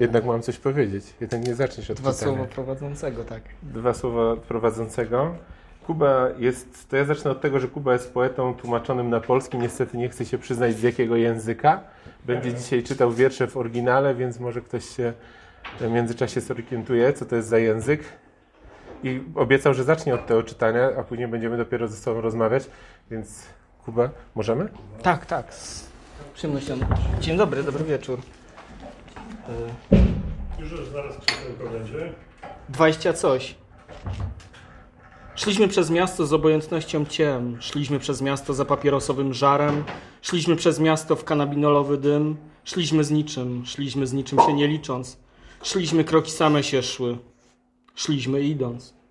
Jednak mam coś powiedzieć. Jednak nie zaczniesz od Dwa pytania. słowa prowadzącego, tak. Dwa słowa prowadzącego. Kuba jest, to ja zacznę od tego, że Kuba jest poetą tłumaczonym na polski. Niestety nie chce się przyznać z jakiego języka. Będzie dzisiaj czytał wiersze w oryginale, więc może ktoś się w międzyczasie zorientuje, co to jest za język. I obiecał, że zacznie od tego czytania, a później będziemy dopiero ze sobą rozmawiać. Więc Kuba, możemy? Tak, tak. Z przyjemnością. Dzień dobry, dobry wieczór. Już zaraz krzesełko będzie. 20 coś. Szliśmy przez miasto z obojętnością ciem, szliśmy przez miasto za papierosowym żarem, szliśmy przez miasto w kanabinolowy dym, szliśmy z niczym, szliśmy z niczym się nie licząc, szliśmy kroki same się szły, szliśmy idąc.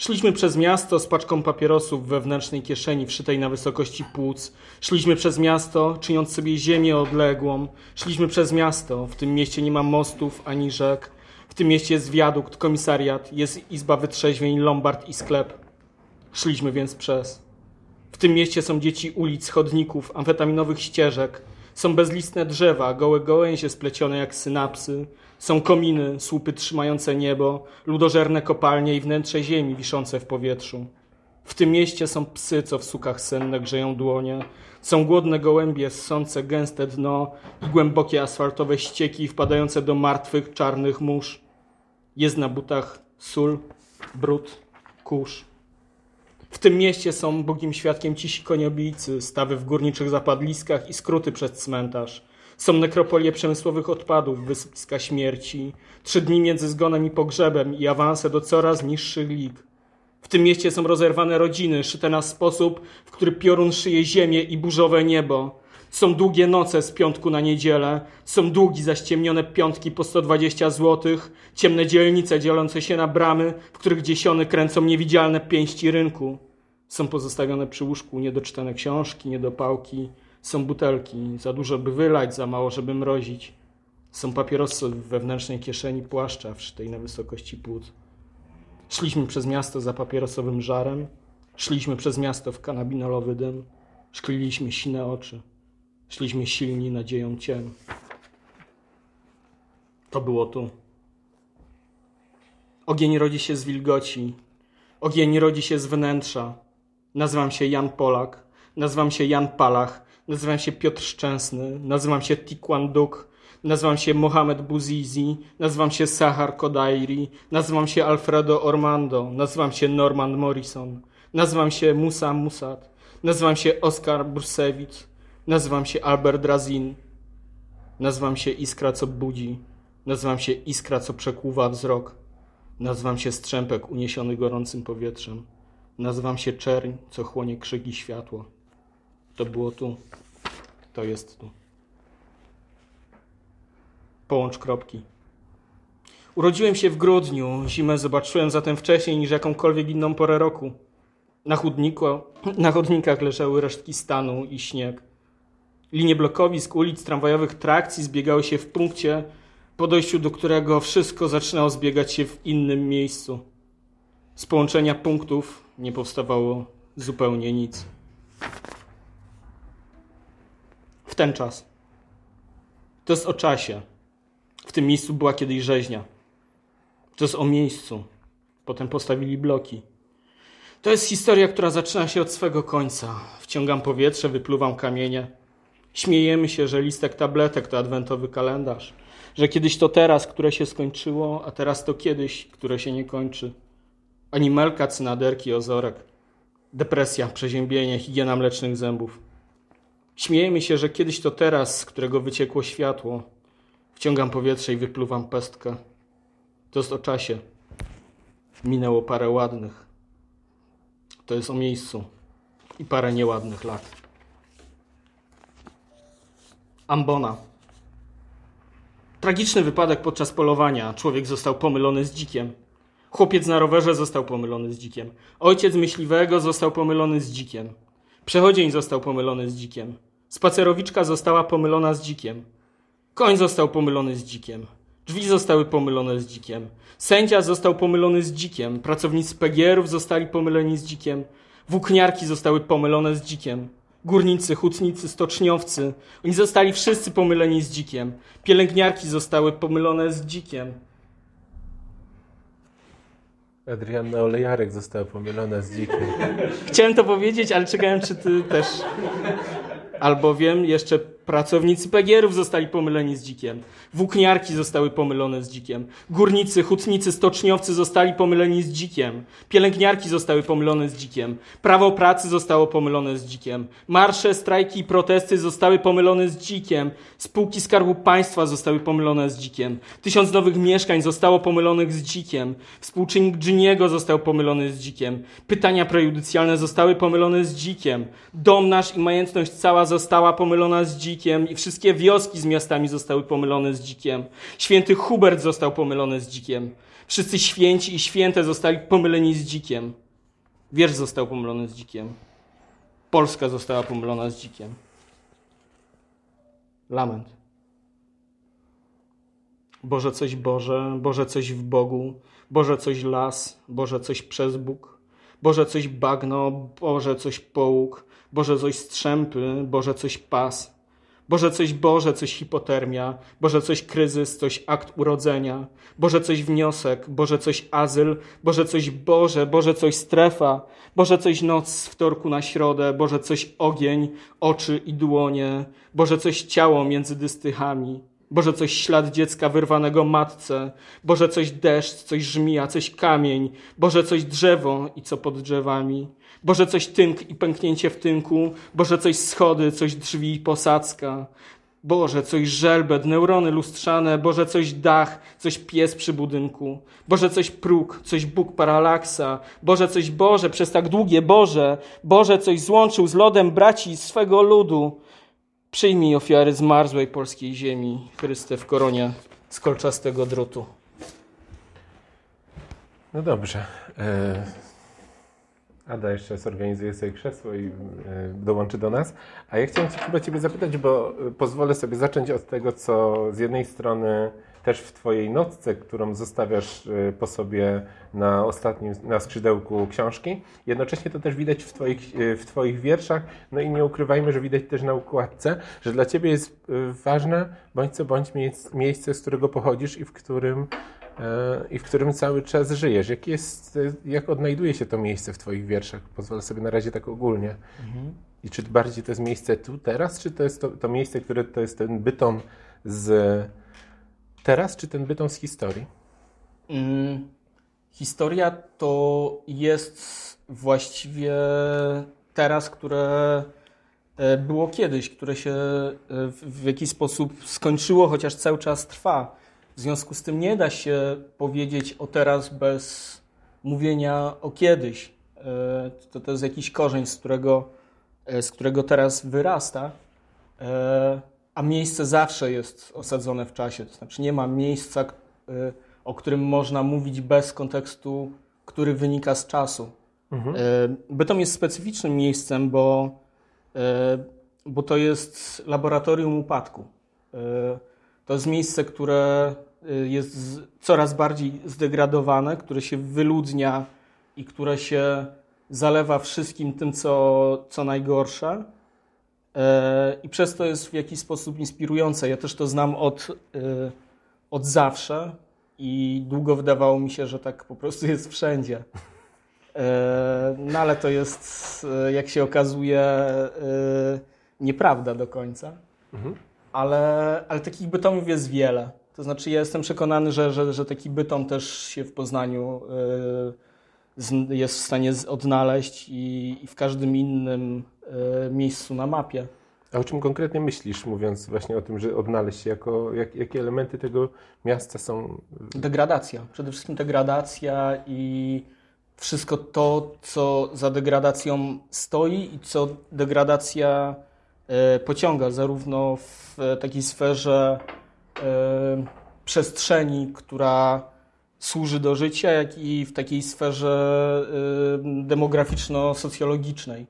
Szliśmy przez miasto z paczką papierosów wewnętrznej kieszeni wszytej na wysokości płuc. Szliśmy przez miasto, czyniąc sobie ziemię odległą. Szliśmy przez miasto. W tym mieście nie ma mostów ani rzek. W tym mieście jest wiadukt, komisariat, jest izba wytrzeźwień, lombard i sklep. Szliśmy więc przez. W tym mieście są dzieci ulic, chodników, amfetaminowych ścieżek. Są bezlistne drzewa, gołe gałęzie splecione jak synapsy. Są kominy, słupy trzymające niebo, ludożerne kopalnie i wnętrze ziemi wiszące w powietrzu. W tym mieście są psy, co w sukach senne grzeją dłonie. Są głodne gołębie, ssące gęste dno i głębokie asfaltowe ścieki wpadające do martwych, czarnych mórz. Jest na butach sól, brud, kurz. W tym mieście są bogim świadkiem cisi koniobijcy, stawy w górniczych zapadliskach i skróty przez cmentarz. Są nekropolie przemysłowych odpadów, wysypiska śmierci, trzy dni między zgonem i pogrzebem i awanse do coraz niższych lig. W tym mieście są rozerwane rodziny, szyte na sposób, w który piorun szyje ziemię i burzowe niebo. Są długie noce z piątku na niedzielę, są długi zaściemnione piątki po 120 zł, ciemne dzielnice dzielące się na bramy, w których dziesiony kręcą niewidzialne pięści rynku. Są pozostawione przy łóżku niedoczytane książki, niedopałki, są butelki, za dużo by wylać, za mało żeby mrozić. Są papierosy w wewnętrznej kieszeni płaszcza wszytej na wysokości płód. Szliśmy przez miasto za papierosowym żarem, szliśmy przez miasto w kanabinolowy dym, szkliliśmy sine oczy, szliśmy silni nadzieją ciem. To było tu. Ogień rodzi się z wilgoci, ogień rodzi się z wnętrza. Nazywam się Jan Polak, nazywam się Jan Palach, nazywam się Piotr Szczęsny, nazywam się Tikwan Duk, nazywam się Mohamed Bouzizi, nazywam się Sahar Kodairi, nazywam się Alfredo Ormando, nazywam się Norman Morrison, nazywam się Musa Musat, nazywam się Oskar Brursewicz, nazywam się Albert Razin, nazywam się Iskra, co budzi, nazywam się Iskra, co przekłuwa wzrok, nazywam się Strzępek uniesiony gorącym powietrzem, nazywam się Czerń, co chłonie krzyki światła. To było tu. To jest tu. Połącz kropki. Urodziłem się w grudniu. Zimę zobaczyłem zatem wcześniej niż jakąkolwiek inną porę roku. Na, chudniku, na chodnikach leżały resztki stanu i śnieg. Linie blokowisk, ulic, tramwajowych trakcji zbiegały się w punkcie, po dojściu do którego wszystko zaczynało zbiegać się w innym miejscu. Z połączenia punktów nie powstawało zupełnie nic. w ten czas. To jest o czasie. W tym miejscu była kiedyś rzeźnia. To jest o miejscu. Potem postawili bloki. To jest historia, która zaczyna się od swego końca. Wciągam powietrze, wypluwam kamienie. Śmiejemy się, że listek tabletek to adwentowy kalendarz. Że kiedyś to teraz, które się skończyło, a teraz to kiedyś, które się nie kończy. Animelka, cynaderki, ozorek. Depresja, przeziębienie, higiena mlecznych zębów. Śmiejemy się, że kiedyś to teraz, z którego wyciekło światło. Wciągam powietrze i wypluwam pestkę. To jest o czasie. Minęło parę ładnych. To jest o miejscu. I parę nieładnych lat. Ambona. Tragiczny wypadek podczas polowania. Człowiek został pomylony z dzikiem. Chłopiec na rowerze został pomylony z dzikiem. Ojciec myśliwego został pomylony z dzikiem. Przechodzień został pomylony z dzikiem. Spacerowiczka została pomylona z dzikiem. Koń został pomylony z dzikiem. Drzwi zostały pomylone z dzikiem. Sędzia został pomylony z dzikiem. Pracownicy PGR-ów zostali pomyleni z dzikiem. Włókniarki zostały pomylone z dzikiem. Górnicy, hutnicy, stoczniowcy. Oni zostali wszyscy pomyleni z dzikiem. Pielęgniarki zostały pomylone z dzikiem. Adrianna Olejarek została pomylona z dzikiem. Chciałem to powiedzieć, ale czekałem, czy ty też. Albowiem jeszcze pracownicy pegierów zostali pomyleni z dzikiem. Włókniarki zostały pomylone z dzikiem. Górnicy, hutnicy, stoczniowcy zostali pomyleni z dzikiem. Pielęgniarki zostały pomylone z dzikiem. Prawo pracy zostało pomylone z dzikiem. Marsze, strajki i protesty zostały pomylone z dzikiem. Spółki Skarbu Państwa zostały pomylone z dzikiem. Tysiąc nowych mieszkań zostało pomylonych z dzikiem. Współczynnik Giniego został pomylony z dzikiem. Pytania prejudycjalne zostały pomylone z dzikiem. Dom nasz i majętność cała została pomylona z dzikiem dzikiem i wszystkie wioski z miastami zostały pomylone z dzikiem. Święty Hubert został pomylony z dzikiem. Wszyscy święci i święte zostali pomyleni z dzikiem. Wiersz został pomylony z dzikiem. Polska została pomylona z dzikiem. Lament. Boże coś Boże, Boże coś w Bogu, Boże coś las, Boże coś przez Bóg, Boże coś bagno, Boże coś połóg, Boże coś strzępy, Boże coś pas. Boże coś Boże, coś hipotermia, Boże coś kryzys, coś akt urodzenia, Boże coś wniosek, Boże coś azyl, Boże coś Boże, Boże coś strefa, Boże coś noc z wtorku na środę, Boże coś ogień, oczy i dłonie, Boże coś ciało między dystychami, Boże coś ślad dziecka wyrwanego matce, Boże coś deszcz, coś żmija, coś kamień, Boże coś drzewo i co pod drzewami. Boże coś tynk i pęknięcie w tynku, Boże coś schody, coś drzwi i posadzka, Boże coś żelbet, neurony lustrzane, Boże coś dach, coś pies przy budynku, Boże coś próg, coś Bóg paralaksa, Boże coś Boże przez tak długie Boże, Boże coś złączył z lodem braci swego ludu. Przyjmij ofiary zmarzłej polskiej ziemi, Chryste w koronie z kolczastego drutu. No dobrze. E, Ada jeszcze zorganizuje sobie krzesło i e, dołączy do nas. A ja chciałem Cię chyba Ciebie zapytać, bo e, pozwolę sobie zacząć od tego, co z jednej strony też w Twojej notce, którą zostawiasz e, po sobie na ostatnim, na skrzydełku książki. Jednocześnie to też widać w Twoich, w twoich wierszach, no i nie ukrywajmy, że widać też na układce, że dla Ciebie jest ważne, bądź co bądź miejsce, z którego pochodzisz i w którym i w którym cały czas żyjesz. Jak, jest, jak odnajduje się to miejsce w Twoich wierszach? Pozwolę sobie na razie tak ogólnie. Mhm. I czy bardziej to jest miejsce tu, teraz, czy to jest to, to miejsce, które to jest ten bytom z teraz, czy ten bytom z historii? Mm, historia to jest właściwie teraz, które e, było kiedyś, które się e, w jakiś sposób skończyło, chociaż cały czas trwa. W związku z tym nie da się powiedzieć o teraz bez mówienia o kiedyś. E, to, to jest jakiś korzeń, z którego, e, z którego teraz wyrasta, e, a miejsce zawsze jest osadzone w czasie. To znaczy nie ma miejsca, o którym można mówić bez kontekstu, który wynika z czasu. Mhm. Bytom jest specyficznym miejscem, bo, bo to jest laboratorium upadku. To jest miejsce, które jest coraz bardziej zdegradowane, które się wyludnia i które się zalewa wszystkim tym, co, co najgorsze. E, I przez to jest w jakiś sposób inspirujące. Ja też to znam od, y, od zawsze i długo wydawało mi się, że tak po prostu jest wszędzie. No ale to jest, jak się okazuje, y, nieprawda do końca. Mhm. Ale, ale takich bytomów jest wiele. To znaczy ja jestem przekonany, że, że, że taki bytom też się w Poznaniu y, jest w stanie odnaleźć i, i w każdym innym y, miejscu na mapie. A o czym konkretnie myślisz, mówiąc właśnie o tym, że odnaleźć się jako, jak, jakie elementy tego miasta są? Degradacja. Przede wszystkim degradacja i wszystko to, co za degradacją stoi i co degradacja y, pociąga, zarówno w takiej sferze przestrzeni, która służy do życia, jak i w takiej sferze e, demograficzno-socjologicznej.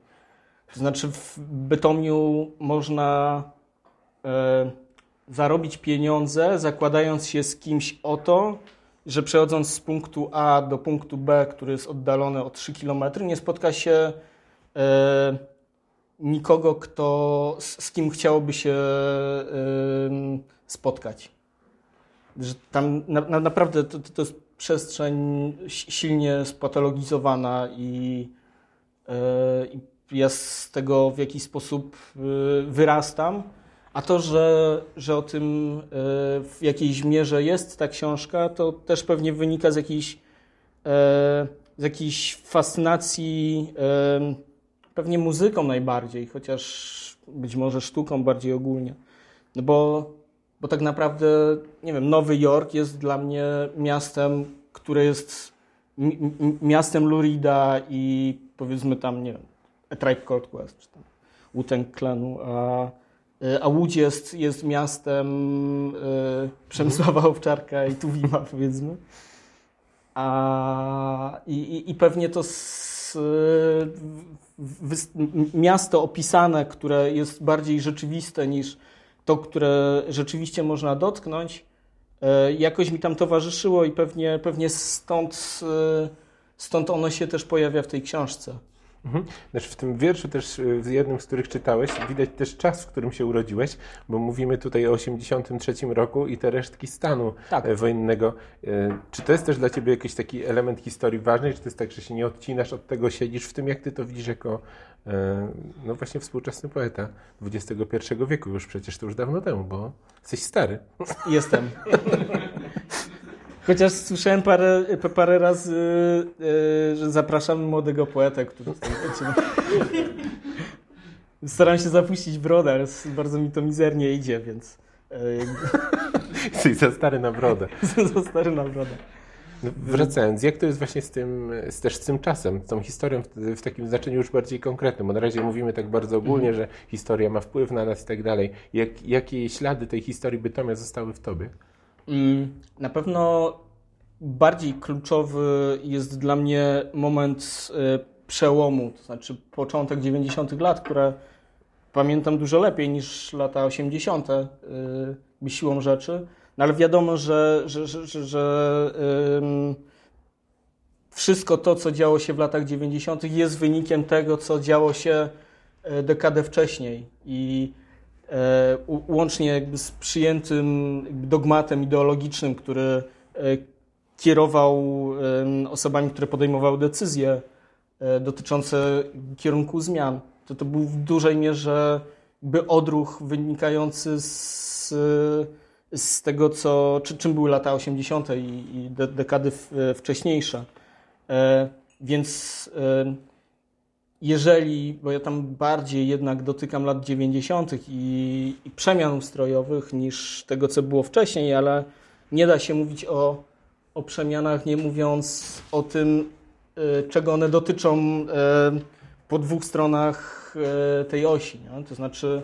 To znaczy w Bytomiu można e, zarobić pieniądze, zakładając się z kimś o to, że przechodząc z punktu A do punktu B, który jest oddalony o 3 km, nie spotka się nikogo, kto, z kim chciałoby się spotkać. Że tam na, na, naprawdę to, to jest przestrzeń silnie spatologizowana i, e, i ja z tego w jakiś sposób e, wyrastam. A to, że, że o tym e, w jakiejś mierze jest ta książka, to też pewnie wynika z jakiejś, z jakiejś fascynacji pewnie muzyką najbardziej, chociaż być może sztuką bardziej ogólnie. No bo, bo tak naprawdę, nie wiem, Nowy Jork jest dla mnie miastem, które jest miastem Lurida i powiedzmy tam, nie wiem, A Tribe Called Quest, czy tam Wu-Tang Clanu, a, a Łódź jest, jest miastem y, Przemysława Owczarka i Tuwima, powiedzmy. A, i, i pewnie to z, miasto opisane, które jest bardziej rzeczywiste niż to, które rzeczywiście można dotknąć, e, jakoś mi tam towarzyszyło i pewnie, pewnie stąd, e, stąd ono się też pojawia w tej książce. Mhm. Znaczy w tym wierszu też, w y, jednym z których czytałeś, widać też czas, w którym się urodziłeś, bo mówimy tutaj o 83 roku i te resztki stanu tak. E, wojennego. E, czy to jest też dla Ciebie jakiś taki element historii ważny, czy to jest tak, że się nie odcinasz od tego, siedzisz w tym, jak Ty to widzisz jako e, no właśnie współczesny poeta XXI wieku, już przecież to już dawno temu, bo jesteś stary. Jestem. Chociaż słyszałem parę, parę razy, yy, że zapraszamy młodego poetę, który Staram się zapuścić brodę, ale bardzo mi to mizernie idzie, więc... Yy, Jesteś za stary na brodę. za stary na brodę. No, wracając, jak to jest właśnie z tym, z, też z tym czasem, z tą historią w, w, takim znaczeniu już bardziej konkretnym, bo na razie mówimy tak bardzo ogólnie, mm. że historia ma wpływ na nas i tak dalej. Jak, jakie ślady tej historii Bytomia zostały w Tobie? Na pewno bardziej kluczowy jest dla mnie moment y, przełomu, to znaczy początek 90. lat, które pamiętam dużo lepiej niż lata 80. Y, siłą rzeczy. No ale wiadomo, że, że, że, że, wszystko to, co działo się w latach 90., jest wynikiem tego, co działo się y, dekadę wcześniej. I E, łącznie jakby z przyjętym dogmatem ideologicznym, który e, kierował osobami, które podejmowały decyzje e, dotyczące kierunku zmian. To to był w dużej mierze by odruch wynikający z, z tego, co, czy, czym były lata 80. i, i dekady wcześniejsze. Więc jeżeli, bo ja tam bardziej jednak dotykam lat 90. I, i przemian ustrojowych niż tego, co było wcześniej, ale nie da się mówić o, o przemianach, nie mówiąc o tym, y, czego one dotyczą y, po dwóch stronach y, tej osi. Nie? To znaczy,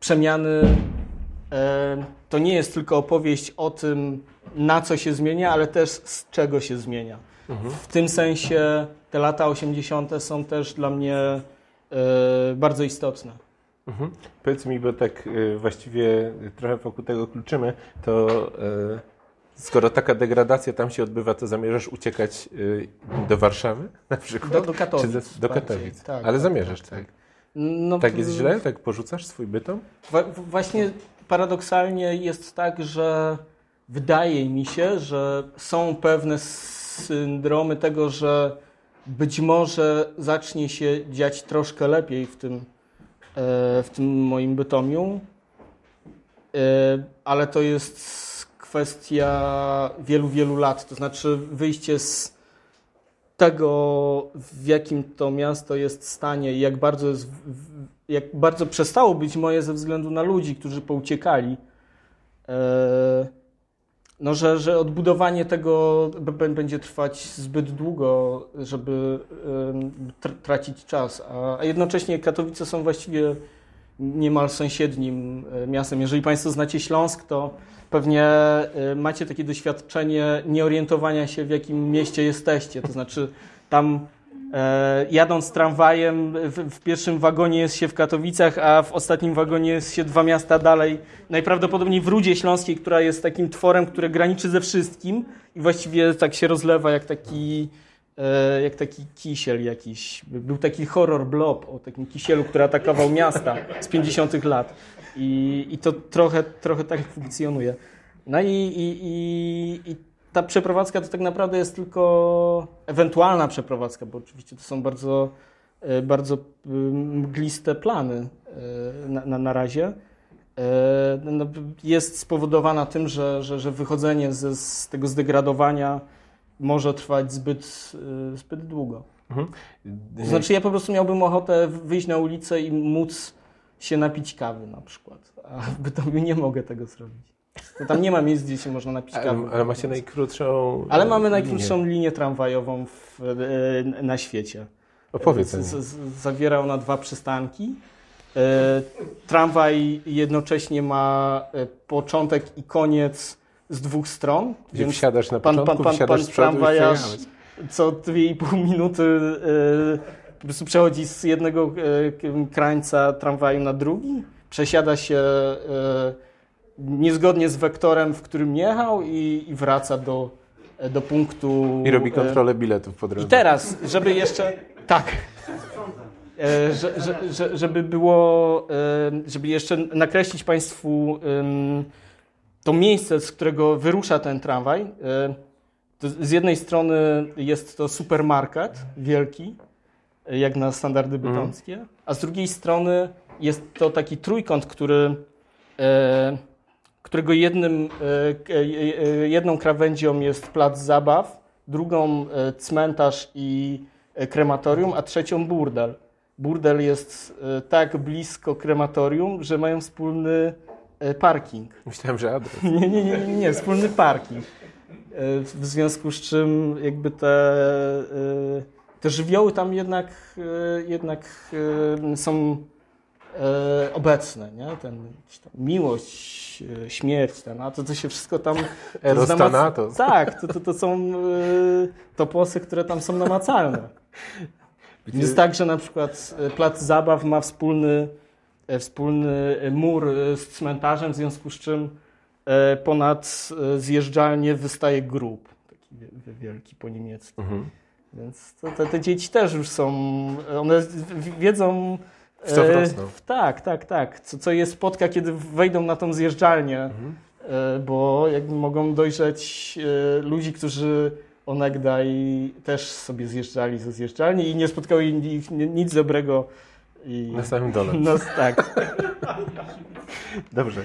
przemiany to nie jest tylko opowieść o tym, na co się zmienia, ale też z czego się zmienia. Mhm. W tym sensie te lata 80. są też dla mnie e, bardzo istotne. Mhm. Powiedz mi, bo tak e, właściwie trochę wokół tego kluczymy, to e, skoro taka degradacja tam się odbywa, to zamierzasz uciekać do Warszawy na przykład? Do, do Katowic. do Katowic. Tak, Ale tak, zamierzasz, tak? tak. No, tak jest źle? Tak porzucasz swój bytom? Właśnie paradoksalnie jest tak, że wydaje mi się, że są pewne syndromy tego, że być może zacznie się dziać troszkę lepiej w tym, e, w tym moim bytomiu, e, ale to jest kwestia wielu, wielu lat. To znaczy wyjście z tego, w jakim to miasto jest stanie i jak bardzo, jest, jak bardzo przestało być moje ze względu na ludzi, którzy pouciekali. E, no, że, że odbudowanie tego będzie trwać zbyt długo, żeby tracić czas, a, jednocześnie Katowice są właściwie niemal sąsiednim e, miastem. Jeżeli Państwo znacie Śląsk, to pewnie e, macie takie doświadczenie nieorientowania się, w jakim mieście jesteście. To znaczy, tam jadąc tramwajem, w, pierwszym wagonie jest się w Katowicach, a w ostatnim wagonie jest się dwa miasta dalej. Najprawdopodobniej w Rudzie Śląskiej, która jest takim tworem, które graniczy ze wszystkim i właściwie tak się rozlewa jak taki e, jak taki kisiel jakiś. Był taki horror blob o takim kisielu, który atakował miasta z 50 lat. I, i to trochę, trochę tak funkcjonuje. No i, i, i ta przeprowadzka to tak naprawdę jest tylko ewentualna przeprowadzka, bo oczywiście to są bardzo, e, bardzo y, mgliste plany e, na, na, na razie. E, no, jest spowodowana tym, że, że, że wychodzenie ze, z tego zdegradowania może trwać zbyt, zbyt długo. Mhm. Znaczy ja po prostu miałbym ochotę wyjść na ulicę i móc się napić kawy na przykład, a w Bytomiu nie mogę tego zrobić. To tam nie ma miejsc, gdzie się można napić kawy. Ale, macie najkrótszą. Ale mamy linię. najkrótszą linię tramwajową w, e, na świecie. Opowiedz Z, z, zawiera ona dwa przystanki. E, tramwaj jednocześnie ma e, początek i koniec z dwóch stron. Gdzie więc wsiadasz na pan- początku, pan- pan- pan przodu i tramwajarz co 2,5 minuty e, po prostu przechodzi z jednego e, krańca tramwaju na drugi, przesiada się e, niezgodnie z wektorem, w którym jechał i, i wraca do, do punktu. I robi e, kontrolę biletów po drodze. I teraz, żeby jeszcze. Tak. E, że, że, że, żeby było, e, żeby jeszcze nakreślić Państwu to miejsce, z którego wyrusza ten tramwaj. z jednej strony jest to supermarket wielki, jak na standardy Mhm. bytomskie, a z drugiej strony jest to taki trójkąt, który, którego jednym, e, e, e, jedną krawędzią jest plac zabaw, drugą cmentarz i krematorium, a trzecią burdel. Burdel jest tak blisko krematorium, że mają wspólny parking. Myślałem, że adres. Nie, nie, nie, nie, wspólny parking. W związku z czym jakby te, te żywioły tam jednak, jednak są e, obecne, nie? Ten, miłość, e, śmierć, ten, a to, to się wszystko tam... to Eros jest namac- Thanatos. Tak, to, to, to są e, toposy, które tam są namacalne. Jest tak, że na przykład e, plac zabaw ma wspólny, e, wspólny mur e, z cmentarzem, w związku z czym e, ponad e, zjeżdżalnię wystaje grób, taki wie- wie- wielki po niemiecku. Mhm. Więc to, te, te dzieci też już są, one wiedzą... W e. Tak, tak, tak. Co, co je spotka, kiedy wejdą na tą zjeżdżalnię, Mhm. e, bo jakby mogą dojrzeć e, ludzi, którzy onegdaj też sobie zjeżdżali ze zjeżdżalni i nie spotkało ich ni- nic dobrego. I, Na samym dole. no tak. Dobrze.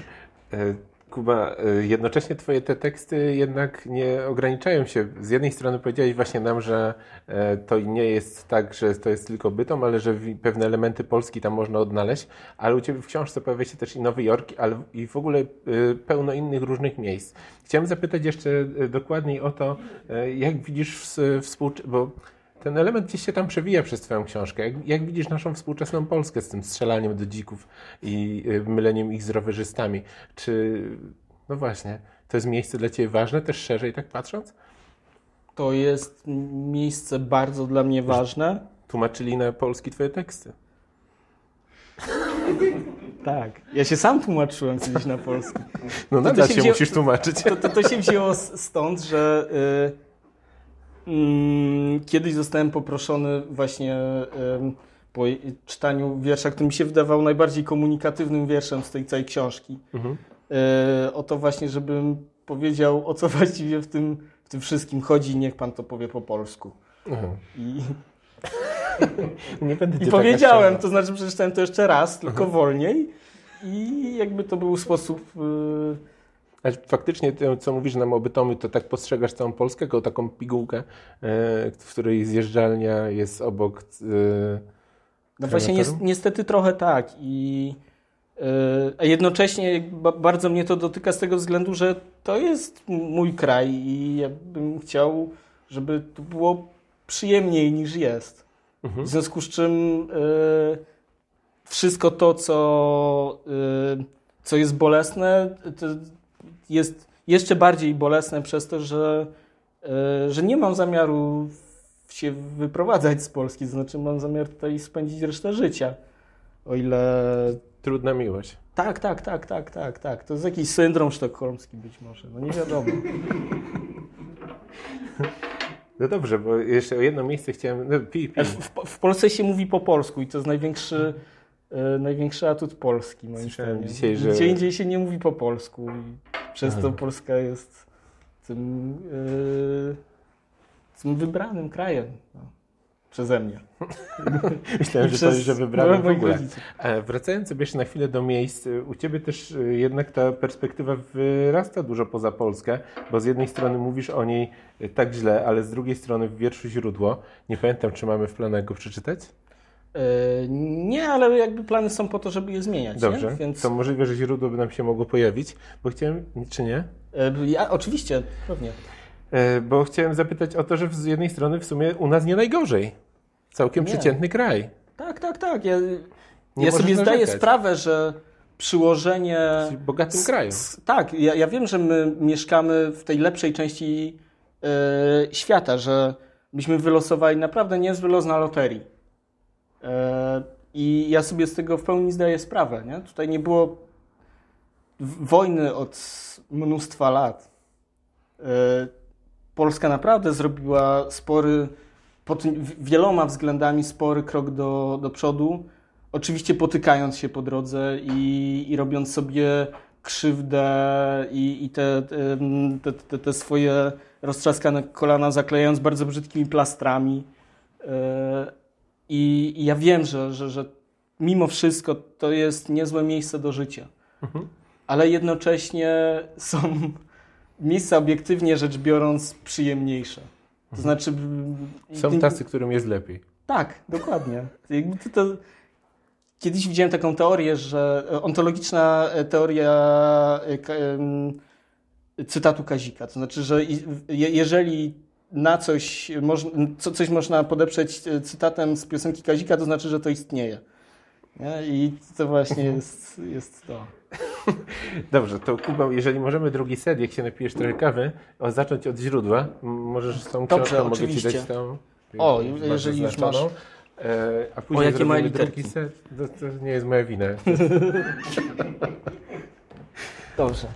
Kuba, e, jednocześnie twoje te teksty jednak nie ograniczają się. Z jednej strony powiedziałeś właśnie nam, że e, to nie jest tak, że to jest tylko bytom, ale że pewne elementy Polski tam można odnaleźć, ale u Ciebie w książce pojawia się też i Nowy Jork, ale i w ogóle e, pełno innych różnych miejsc. Chciałem zapytać jeszcze e, dokładniej o to, jak widzisz współczesność, bo ten element gdzieś się tam przewija przez Twoją książkę. Jak, jak widzisz naszą współczesną Polskę z tym strzelaniem do dzików i y, myleniem ich z rowerzystami? Czy, no właśnie, to jest miejsce dla Ciebie ważne, też szerzej tak patrząc? To jest miejsce bardzo dla mnie ważne. Tłumaczyli na polski Twoje teksty. Tak. Ja się sam tłumaczyłem kiedyś na polski. No to nadal się się wzięło- musisz tłumaczyć. To, to, to się wzięło stąd, że y, mm, kiedyś zostałem poproszony właśnie po czytaniu wiersza, który mi się wydawał najbardziej komunikatywnym wierszem z tej całej książki. Mhm. Y, o to właśnie, żebym powiedział, o co właściwie w tym, w tym wszystkim chodzi, niech pan to powie po polsku. Aha. I, Nie będę i tak powiedziałem, to znaczy przeczytałem to jeszcze raz, tylko wolniej. I jakby to był sposób. y, Ale faktycznie to, co mówisz nam o Bytomiu, to tak postrzegasz całą Polskę jako taką pigułkę, e, w której zjeżdżalnia jest obok... e, No właśnie niestety trochę tak i yy, a jednocześnie bardzo mnie to dotyka z tego względu, że to jest mój kraj i ja bym chciał, żeby tu było przyjemniej niż jest. Mhm. W związku z czym wszystko to, co, co jest bolesne, to jest jeszcze bardziej bolesne przez to, że, yy, że nie mam zamiaru się wyprowadzać z Polski, znaczy mam zamiar tutaj spędzić resztę życia. O ile. Trudna miłość. Tak, tak, tak, tak, tak, tak. To jest jakiś syndrom sztokholmski być może. No nie wiadomo. No dobrze, bo jeszcze o jedno miejsce chciałem... No, pij, pij. W, w, w Polsce się mówi po polsku i to jest największy, e, największy atut Polski, moim Słyszałem zdaniem. dzisiaj, że- Gdzie indziej się nie mówi po polsku i przez to. Polska jest tym, e, tym wybranym krajem no, przeze mnie. Myślałem, że powiesz, że wybrałem w ogóle. E, Wracając sobie jeszcze na chwilę do miejsc, y, u Ciebie też jednak ta perspektywa wyrasta dużo poza Polskę, bo z jednej strony mówisz o niej tak źle, ale z drugiej strony w wierszu źródło, nie pamiętam, czy mamy w planach go przeczytać? E, Nie, ale jakby plany są po to, żeby je zmieniać. Dobrze, Nie? Więc to możliwe, że źródło by nam się mogło pojawić, bo chciałem, czy nie? e, ja, oczywiście, pewnie. E, Bo chciałem zapytać o to, że z jednej strony w sumie u nas nie najgorzej. Całkiem Nie. przeciętny kraj. Tak, tak, tak. Ja, ja sobie zdaję narzekać. sprawę, że przyłożenie. W bogatym kraju. S- Tak, ja, ja wiem, że my mieszkamy w tej lepszej części e, świata, że byśmy wylosowali naprawdę niezły los na loterii. E, I ja sobie z tego w pełni zdaję sprawę. Nie? Tutaj nie było wojny od mnóstwa lat. E, Polska naprawdę zrobiła spory, pod wieloma względami spory krok do, do przodu. Oczywiście potykając się po drodze i, i robiąc sobie krzywdę i, i te, te, te, te swoje roztrzaskane kolana zaklejając bardzo brzydkimi plastrami. I, i ja wiem, że, że, że mimo wszystko to jest niezłe miejsce do życia. Mhm. Ale jednocześnie są miejsca obiektywnie rzecz biorąc przyjemniejsze. To znaczy. Mhm. Są tacy, którym jest lepiej. Tak, dokładnie. To. Kiedyś widziałem taką teorię, że e, ontologiczna e, teoria e, cytatu Kazika. To znaczy, że jeżeli na coś, moż, co, coś można podeprzeć e, cytatem z piosenki Kazika, to znaczy, że to istnieje. Nie? I to właśnie jest, jest to. Dobrze, to Kuba, jeżeli możemy drugi set, jak się napijesz trochę kawy, o, zacząć od źródła. Możesz z tą Dobrze, książką, mogę Ci oczywiście. dać tą. O, masz jeżeli już zaznaczoną. E, a później jakie małe zrobimy drugi set. To, to nie jest moja wina. Dobrze.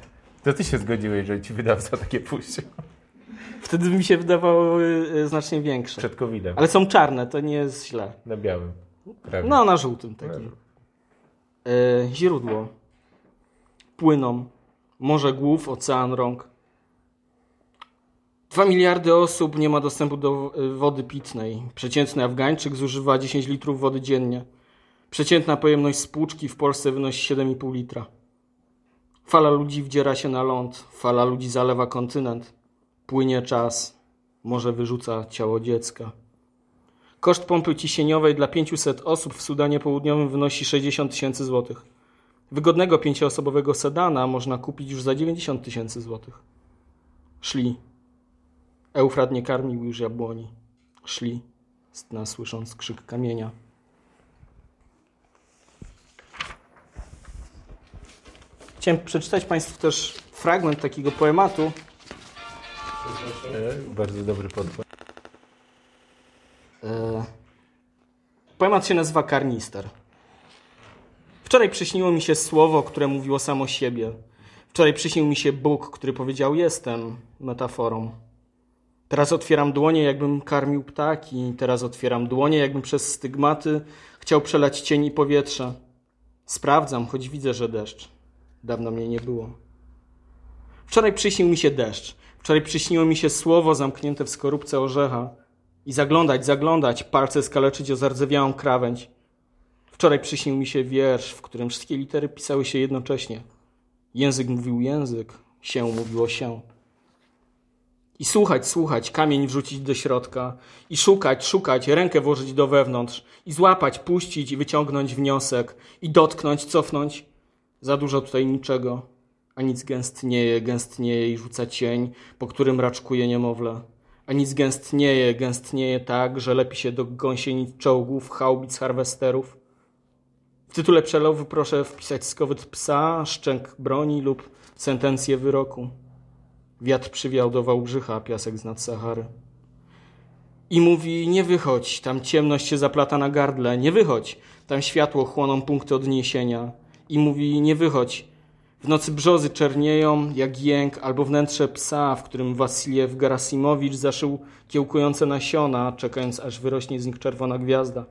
To Ty się zgodziłeś, że Ci wydawca takie puścił Wtedy mi się wydawały e, znacznie większe. przed COVID-em. Ale są czarne, to nie jest źle. Na białym. Prawie. No, na żółtym takim. E, źródło. Płyną. Morze głów, ocean rąk. Dwa miliardy osób nie ma dostępu do e, wody pitnej. Przeciętny Afgańczyk zużywa 10 litrów wody dziennie. Przeciętna pojemność spłuczki w Polsce wynosi 7,5 litra. Fala ludzi wdziera się na ląd. Fala ludzi zalewa kontynent. Płynie czas. Morze wyrzuca ciało dziecka. Koszt pompy ciśnieniowej dla 500 osób w Sudanie Południowym wynosi 60 tysięcy złotych. Wygodnego pięcioosobowego sedana można kupić już za 90 tysięcy złotych. Szli. Eufrat nie karmił już jabłoni. Szli, stna słysząc krzyk kamienia. Chciałem przeczytać Państwu też fragment takiego poematu. E, bardzo dobry podkład. E, Poemat się nazywa Karnister. Wczoraj przyśniło mi się słowo, które mówiło samo siebie. Wczoraj przyśnił mi się Bóg, który powiedział jestem metaforą. Teraz otwieram dłonie, jakbym karmił ptaki. Teraz otwieram dłonie, jakbym przez stygmaty chciał przelać cień i powietrze. Sprawdzam, choć widzę, że deszcz. Dawno mnie nie było. Wczoraj przyśnił mi się deszcz. Wczoraj przyśniło mi się słowo zamknięte w skorupce orzecha. I zaglądać, zaglądać, palce skaleczyć o zardzewiałą krawędź. Wczoraj przyśnił mi się wiersz, w którym wszystkie litery pisały się jednocześnie. Język mówił język, się mówiło się. I słuchać, słuchać, kamień wrzucić do środka. I szukać, szukać, rękę włożyć do wewnątrz. I złapać, puścić i wyciągnąć wniosek. I dotknąć, cofnąć. Za dużo tutaj niczego. A nic gęstnieje, gęstnieje i rzuca cień, po którym raczkuje niemowlę. A nic gęstnieje, gęstnieje tak, że lepi się do gąsienic czołgów, haubic, harwesterów. W tytule przelowu proszę wpisać skowyt psa, szczęk broni lub sentencję wyroku. Wiatr przywiał do Wałbrzycha piasek z nad Sahary. I mówi, nie wychodź, tam ciemność się zaplata na gardle, nie wychodź, tam światło chłoną punkty odniesienia. I mówi, nie wychodź, w nocy brzozy czernieją jak jęk albo wnętrze psa, w którym Wasiliew Gerasimowicz zaszył kiełkujące nasiona, czekając aż wyrośnie z nich czerwona gwiazda.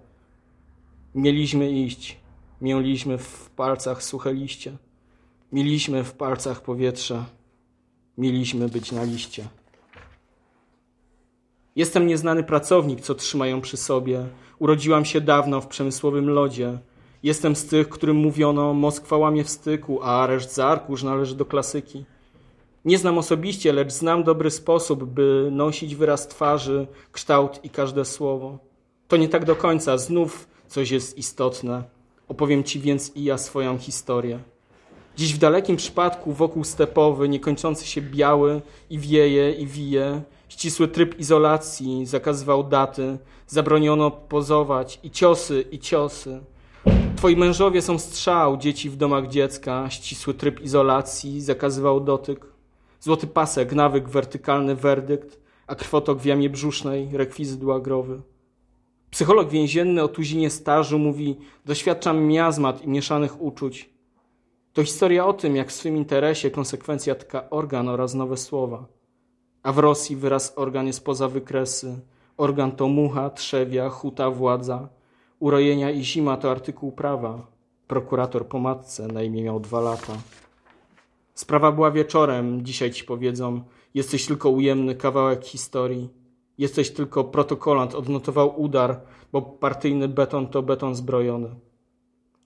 Mieliśmy iść. Mieliśmy w palcach suche liście. Mieliśmy w palcach powietrze. Mieliśmy być na liście. Jestem nieznany pracownik, co trzymają przy sobie. Urodziłam się dawno w przemysłowym lodzie. Jestem z tych, którym mówiono Moskwa łamie w styku, a areszt za arkusz należy do klasyki. Nie znam osobiście, lecz znam dobry sposób, by nosić wyraz twarzy, kształt i każde słowo. To nie tak do końca, znów coś jest istotne. Opowiem ci więc i ja swoją historię. Dziś w dalekim przypadku wokół stepowy, niekończący się biały i wieje i wije, ścisły tryb izolacji zakazywał daty, zabroniono pozować i ciosy, i ciosy. Twoi mężowie są strzał, dzieci w domach dziecka, ścisły tryb izolacji zakazywał dotyk. Złoty pasek, nawyk, wertykalny werdykt, a krwotok w jamie brzusznej, rekwizyt łagrowy. Psycholog więzienny o tuzinie stażu mówi: Doświadczam miazmat i mieszanych uczuć. To historia o tym, jak w swym interesie konsekwencja tka organ oraz nowe słowa. A w Rosji wyraz organ jest poza wykresy. Organ to mucha, trzewia, huta, władza. Urojenia i zima to artykuł prawa. Prokurator po matce na imię miał dwa lata. Sprawa była wieczorem, dzisiaj ci powiedzą. Jesteś tylko ujemny kawałek historii. Jesteś tylko protokolant, odnotował udar, bo partyjny beton to beton zbrojony.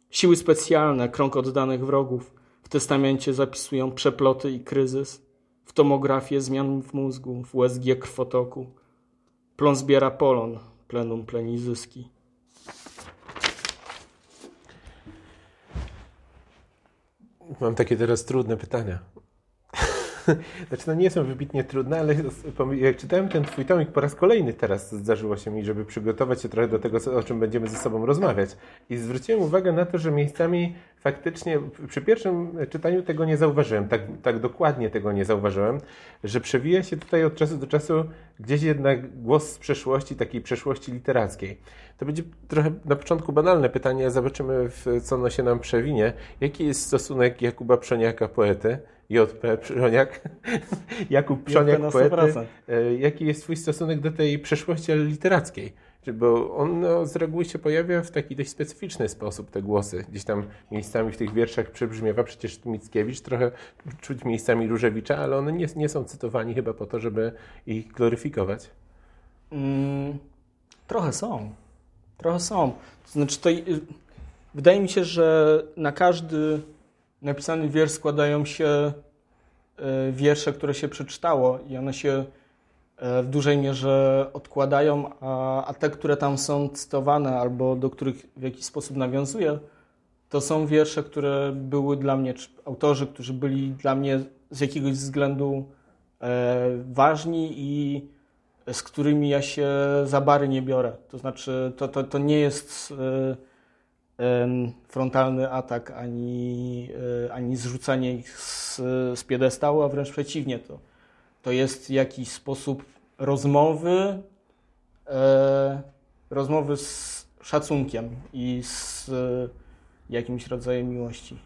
Siły specjalne, krąg oddanych wrogów, w testamencie zapisują przeploty i kryzys, w tomografię zmian w mózgu, w USG krwotoku. Plon zbiera polon, plenum pleni Mam takie teraz trudne pytania. Znaczy, no nie są wybitnie trudne, ale jak czytałem ten twój tomik po raz kolejny teraz zdarzyło się mi, żeby przygotować się trochę do tego, o czym będziemy ze sobą rozmawiać. I zwróciłem uwagę na to, że miejscami faktycznie przy pierwszym czytaniu tego nie zauważyłem, tak, tak dokładnie tego nie zauważyłem, że przewija się tutaj od czasu do czasu gdzieś jednak głos z przeszłości, takiej przeszłości literackiej. To będzie trochę na początku banalne pytanie, zobaczymy, w co ono się nam przewinie. Jaki jest stosunek Jakuba Przoniaka, poety, JP Przoniak, Jakub Przoniak, poety, e, jaki jest Twój stosunek do tej przeszłości literackiej? Bo on no, z reguły się pojawia w taki dość specyficzny sposób, te głosy. Gdzieś tam miejscami w tych wierszach przybrzmiewa przecież Mickiewicz, trochę czuć miejscami Różewicza, ale one nie, nie są cytowani chyba po to, żeby ich gloryfikować. Mm, trochę są. Trochę są. To znaczy, to, y, wydaje mi się, że na każdy napisany wiersz składają się y, wiersze, które się przeczytało i one się w dużej mierze odkładają, a, a te, które tam są cytowane albo do których w jakiś sposób nawiązuję, to są wiersze, które były dla mnie, czy autorzy, którzy byli dla mnie z jakiegoś względu e, ważni i z którymi ja się za bary nie biorę. To znaczy, to, to, to nie jest e, frontalny atak ani, e, ani zrzucanie ich z, z piedestału, a wręcz przeciwnie. To, to jest jakiś sposób rozmowy, e, rozmowy z szacunkiem i z jakimś rodzajem miłości.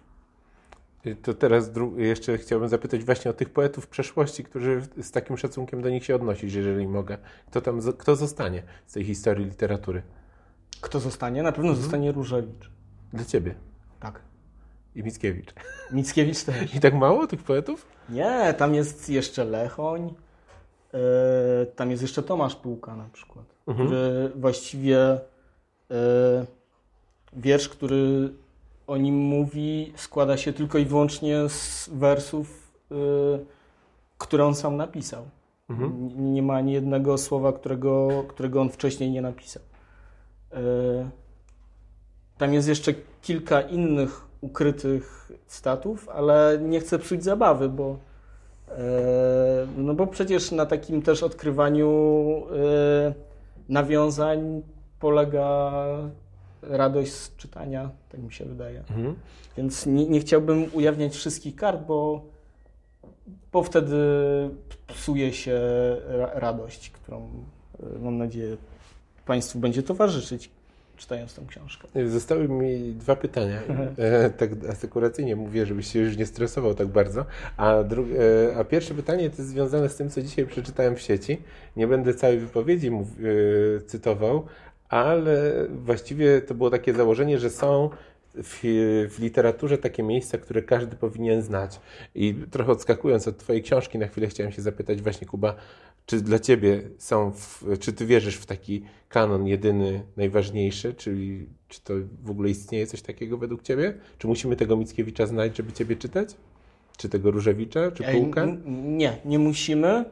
To teraz jeszcze chciałbym zapytać właśnie o tych poetów przeszłości, którzy z takim szacunkiem do nich się odnosisz, jeżeli mogę. Kto tam, kto zostanie z tej historii literatury? Kto zostanie? Na pewno mhm. zostanie Różewicz. Dla ciebie? Tak. I Mickiewicz. Mickiewicz też. I tak mało tych poetów? Nie, tam jest jeszcze Lechoń, yy, tam jest jeszcze Tomasz Półka na przykład, mhm. który właściwie yy, wiersz, który o nim mówi, składa się tylko i wyłącznie z wersów, y, które on sam napisał. Mhm. Nie ma ani jednego słowa, którego, którego on wcześniej nie napisał. Y, tam jest jeszcze kilka innych ukrytych statów, ale nie chcę psuć zabawy, bo, y, no bo przecież na takim też odkrywaniu nawiązań polega radość z czytania, tak mi się wydaje. Mhm. Więc nie, nie, chciałbym ujawniać wszystkich kart, bo, bo wtedy psuje się radość, którą e, mam nadzieję Państwu będzie towarzyszyć. Czytając tę książkę. Zostały mi dwa pytania. E, tak asekuracyjnie mówię, żebyś się już nie stresował tak bardzo. A, drugie, a pierwsze pytanie to jest związane z tym, co dzisiaj przeczytałem w sieci. Nie będę całej wypowiedzi mów, e, cytował, ale właściwie to było takie założenie, że są w, w, literaturze takie miejsca, które każdy powinien znać. I trochę odskakując od Twojej książki, na chwilę chciałem się zapytać właśnie, Kuba, czy dla Ciebie są, w, czy Ty wierzysz w taki kanon jedyny, najważniejszy, czyli czy to w ogóle istnieje coś takiego według Ciebie? Czy musimy tego Mickiewicza znać, żeby Ciebie czytać? Czy tego Różewicza, czy Półka? Nie, nie musimy.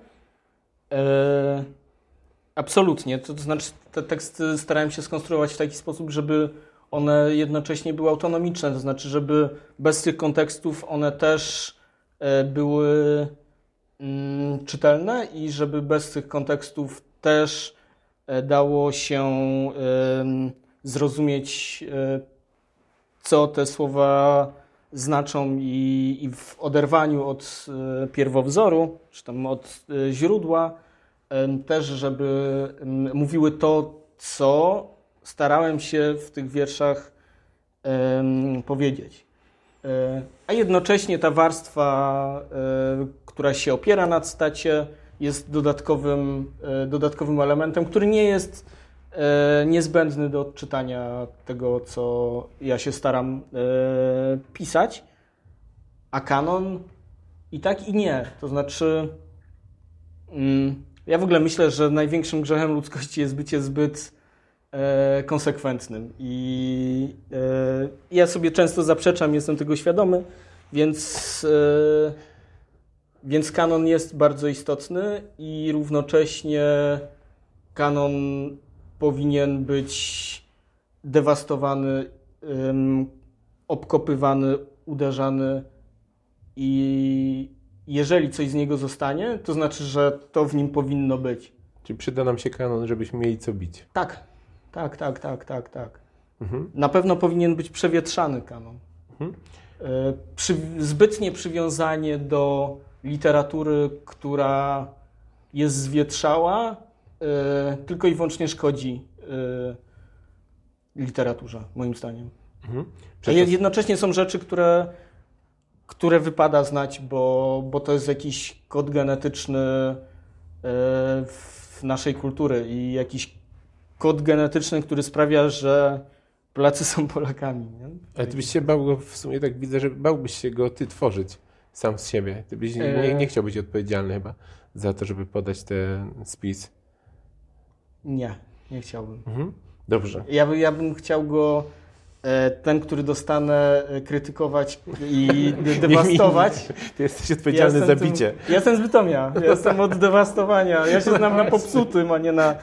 E, absolutnie. To, to znaczy te teksty starałem się skonstruować w taki sposób, żeby one jednocześnie były autonomiczne, to znaczy, żeby bez tych kontekstów one też e, były czytelne i żeby bez tych kontekstów też e, dało się zrozumieć, e, co te słowa znaczą i, w oderwaniu od pierwowzoru, czy tam od źródła, też, żeby mówiły to, co starałem się w tych wierszach powiedzieć. E, a jednocześnie ta warstwa, e, która się opiera na cytacie, jest dodatkowym, e, dodatkowym elementem, który nie jest niezbędny do odczytania tego, co ja się staram pisać. A kanon i tak, i nie. To znaczy, mm, ja w ogóle myślę, że największym grzechem ludzkości jest bycie zbyt e, konsekwentnym. I e, ja sobie często zaprzeczam, jestem tego świadomy, więc, e, więc kanon jest bardzo istotny i równocześnie kanon powinien być dewastowany, obkopywany, uderzany i jeżeli coś z niego zostanie, to znaczy, że to w nim powinno być. Czyli przyda nam się kanon, żebyśmy mieli co bić. Tak, tak, tak, tak, tak, tak. Mhm. Na pewno powinien być przewietrzany kanon. Mhm. E, przy, zbytnie przywiązanie do literatury, która jest zwietrzała, e, tylko i wyłącznie szkodzi e, literaturze, moim zdaniem. Mhm. A jednocześnie są rzeczy, które, które wypada znać, bo, bo to jest jakiś kod genetyczny w naszej kultury i jakiś kod genetyczny, który sprawia, że Polacy są Polakami. Nie? Ale ty byś się bał go, w sumie tak widzę, że bałbyś się go ty tworzyć sam z siebie. Ty byś nie, nie e. chciał być odpowiedzialny chyba za to, żeby podać ten spis. Nie, nie chciałbym. Mhm. Dobrze. Ja, ja bym chciał go e, ten, który dostanę e, krytykować i dewastować. Ty jesteś odpowiedzialny ja za bicie. Tym, ja jestem z Bytomia. Ja jestem od dewastowania. Ja się znam na popsutym, a nie na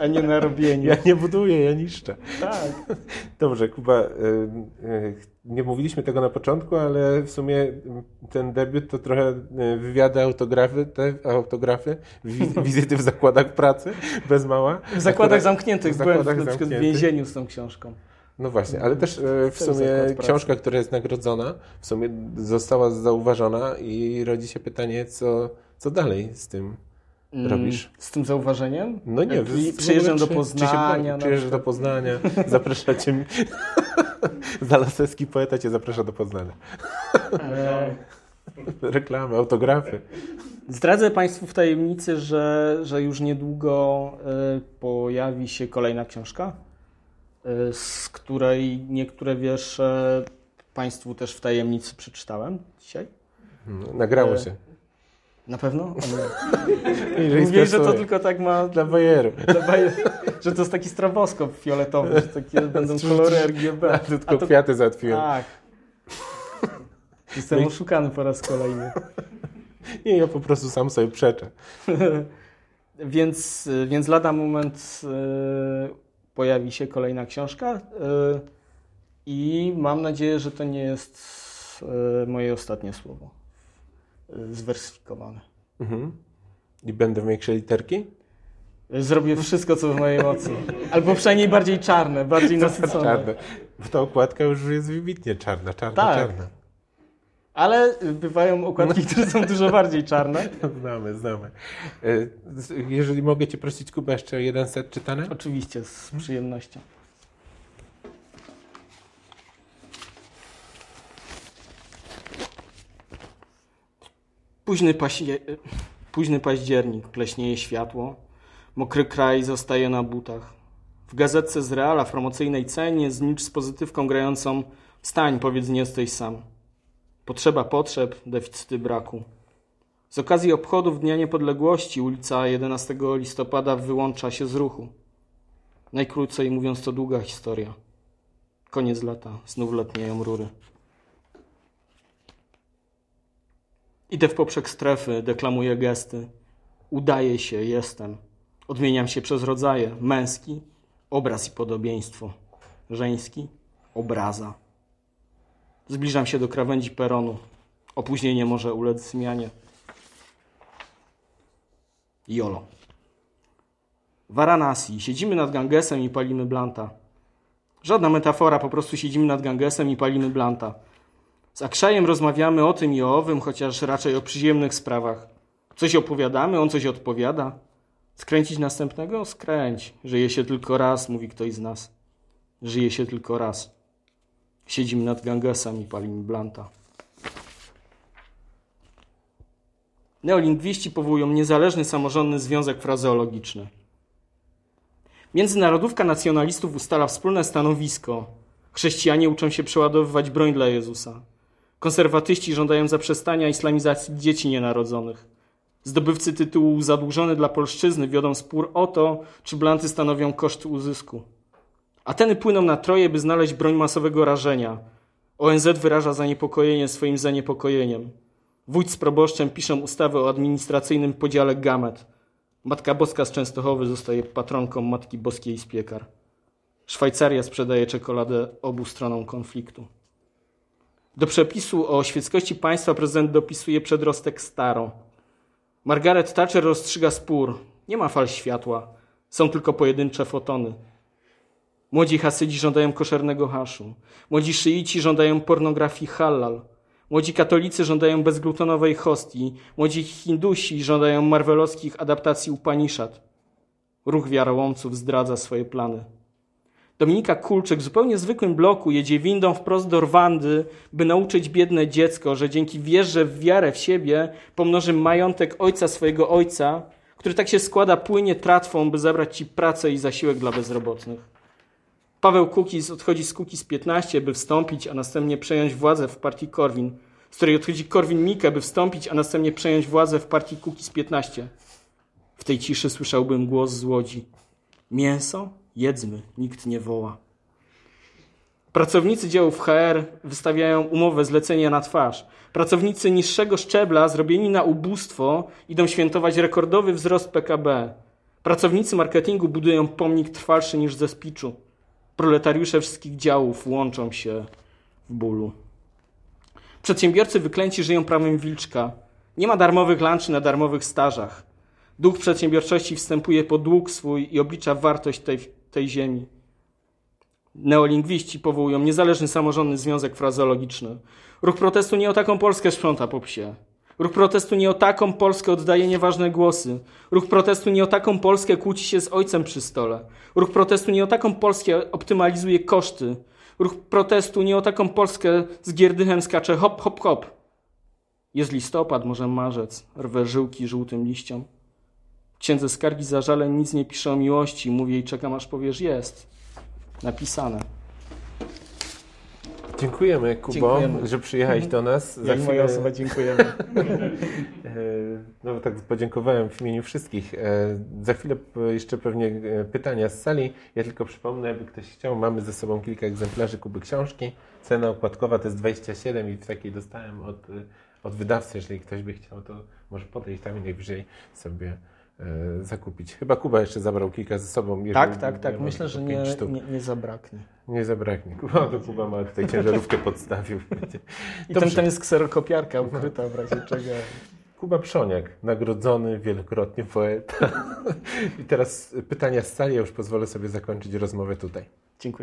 a nie na robieniu. Ja nie buduję, ja niszczę. Tak. Dobrze, Kuba, y, y, nie mówiliśmy tego na początku, ale w sumie ten debiut to trochę y, wywiady, autografy, te autografy, wizyty w zakładach pracy, bez mała. W zakładach zamkniętych, w zakładach byłem w, w więzieniu z tą książką. No właśnie, ale też w sumie książka, która jest nagrodzona, w sumie została zauważona i rodzi się pytanie, co, co dalej z tym robisz? Z tym zauważeniem? No nie, w, przyjeżdżam do Poznania. Czy się, do Poznania, zapraszacie mi. Zalasewski poeta cię zaprasza do Poznania. Reklamy, autografy. Zdradzę Państwu w tajemnicy, że, że już niedługo y, pojawi się kolejna książka, y, z której niektóre wiersze Państwu też w tajemnicy przeczytałem dzisiaj. No, nagrało się. Na pewno? Mówię, że to tylko tak ma... Dla bajeru. Dla bajeru. Że to jest taki stroboskop fioletowy, że takie będą kolory RGB. tylko to... kwiaty załatwiłem. Tak. Jestem oszukany po raz kolejny. Nie, ja po prostu sam sobie przeczę. więc, więc lada moment y, pojawi się kolejna książka y, i mam nadzieję, że to nie jest y, moje ostatnie słowo zwersyfikowane. Mhm. I będą większe literki? Zrobię wszystko, co w mojej mocy. Albo przynajmniej bardziej czarne, bardziej nasycone. Czarne. Bo ta okładka już jest wybitnie czarna, czarna, tak. czarna. Ale bywają okładki, no. które są dużo bardziej czarne. Znamy, znamy. E, jeżeli mogę Cię prosić, Kuba, jeszcze jeden set czytany? Oczywiście, z przyjemnością. Późny, pasie... Późny październik, pleśnieje światło. Mokry kraj zostaje na butach. W gazetce z Reala w promocyjnej cenie znicz z pozytywką grającą Wstań, powiedz, nie jesteś sam. Potrzeba potrzeb, deficyty braku. Z okazji obchodów Dnia Niepodległości ulica 11 listopada wyłącza się z ruchu. Najkrócej mówiąc, to długa historia. Koniec lata, znów letnieją rury. Idę w poprzek strefy, deklamuję gesty. Udaje się, jestem. Odmieniam się przez rodzaje. Męski, obraz i podobieństwo. Żeński, obraza. Zbliżam się do krawędzi peronu. Opóźnienie może ulec zmianie. Jolo. Varanasi. Siedzimy nad Gangesem i palimy blanta. Żadna metafora, po prostu siedzimy nad Gangesem i palimy blanta. Z Akszajem rozmawiamy o tym i o owym, chociaż raczej o przyziemnych sprawach. Coś opowiadamy, on coś odpowiada. Skręcić następnego? Skręć. Żyje się tylko raz, mówi ktoś z nas. Żyje się tylko raz. Siedzimy nad Gangesem i palimy blanta. Neolingwiści powołują niezależny samorządny związek frazeologiczny. Międzynarodówka nacjonalistów ustala wspólne stanowisko. Chrześcijanie uczą się przeładowywać broń dla Jezusa. Konserwatyści żądają zaprzestania islamizacji dzieci nienarodzonych. Zdobywcy tytułu zadłużony dla polszczyzny wiodą spór o to, czy blanty stanowią koszt uzysku. Ateny płyną na Troje, by znaleźć broń masowego rażenia. ONZ wyraża zaniepokojenie swoim zaniepokojeniem. Wójt z proboszczem piszą ustawę o administracyjnym podziale gamet. Matka Boska z Częstochowy zostaje patronką Matki Boskiej z Piekar. Szwajcaria sprzedaje czekoladę obu stronom konfliktu. Do przepisu o świeckości państwa prezydent dopisuje przedrostek staro. Margaret Thatcher rozstrzyga spór. Nie ma fal światła. Są tylko pojedyncze fotony. Młodzi hasydzi żądają koszernego haszu. Młodzi szyici żądają pornografii halal. Młodzi katolicy żądają bezglutonowej hostii. Młodzi hindusi żądają marvelowskich adaptacji Upanishad. Ruch wiarołomców zdradza swoje plany. Dominika Kulczyk w zupełnie zwykłym bloku jedzie windą wprost do Rwandy, by nauczyć biedne dziecko, że dzięki wierze w wiarę w siebie pomnoży majątek ojca swojego ojca, który tak się składa płynie tratwą, by zabrać ci pracę i zasiłek dla bezrobotnych. Paweł Kukiz odchodzi z Kukiz 15, by wstąpić, a następnie przejąć władzę w partii Korwin, z której odchodzi Korwin Mikke, by wstąpić, a następnie przejąć władzę w partii Kukiz 15. W tej ciszy słyszałbym głos z łodzi. Mięso? Jedzmy, nikt nie woła. Pracownicy działów HR wystawiają umowę zlecenia na twarz. Pracownicy niższego szczebla, zrobieni na ubóstwo, idą świętować rekordowy wzrost PKB. Pracownicy marketingu budują pomnik trwalszy niż ze spiczu. Proletariusze wszystkich działów łączą się w bólu. Przedsiębiorcy wyklęci żyją prawem wilczka. Nie ma darmowych lunchy na darmowych stażach. Duch przedsiębiorczości wstępuje po dług swój i oblicza wartość tej, tej ziemi. Neolingwiści powołują niezależny samorządny związek frazeologiczny. Ruch protestu nie o taką Polskę sprząta po psie. Ruch protestu nie o taką Polskę oddaje nieważne głosy. Ruch protestu nie o taką Polskę kłóci się z ojcem przy stole. Ruch protestu nie o taką Polskę optymalizuje koszty. Ruch protestu nie o taką Polskę z gierdychem skacze hop, hop, hop. Jest listopad, może marzec, rwę żyłki żółtym liściom. Księdze skargi za żalem nic nie pisze o miłości. Mówię i czekam, aż powiesz jest. Napisane. Dziękujemy, Kubo, Dziękujemy. że przyjechałeś do nas. Jak moja osoba dziękujemy. E, No tak podziękowałem w imieniu wszystkich. E, Za chwilę jeszcze pewnie e, pytania z sali. Ja tylko przypomnę, jakby ktoś chciał, mamy ze sobą kilka egzemplarzy Kuby książki. Cena okładkowa to jest 27 i w takiej dostałem od, od wydawcy. Jeżeli ktoś by chciał, to może podejść tam i najwyżej sobie zakupić. Chyba Kuba jeszcze zabrał kilka ze sobą. Tak, tak, tak. Myślę, że nie, nie, nie zabraknie. Nie zabraknie. Kuba, to Kuba ma tutaj ciężarówkę podstawił. I ten, ten jest kserokopiarka ukryta w razie czego. Kuba Przoniak, nagrodzony wielokrotnie poeta. I teraz pytania z sali, ja już pozwolę sobie zakończyć rozmowę tutaj. Dziękuję.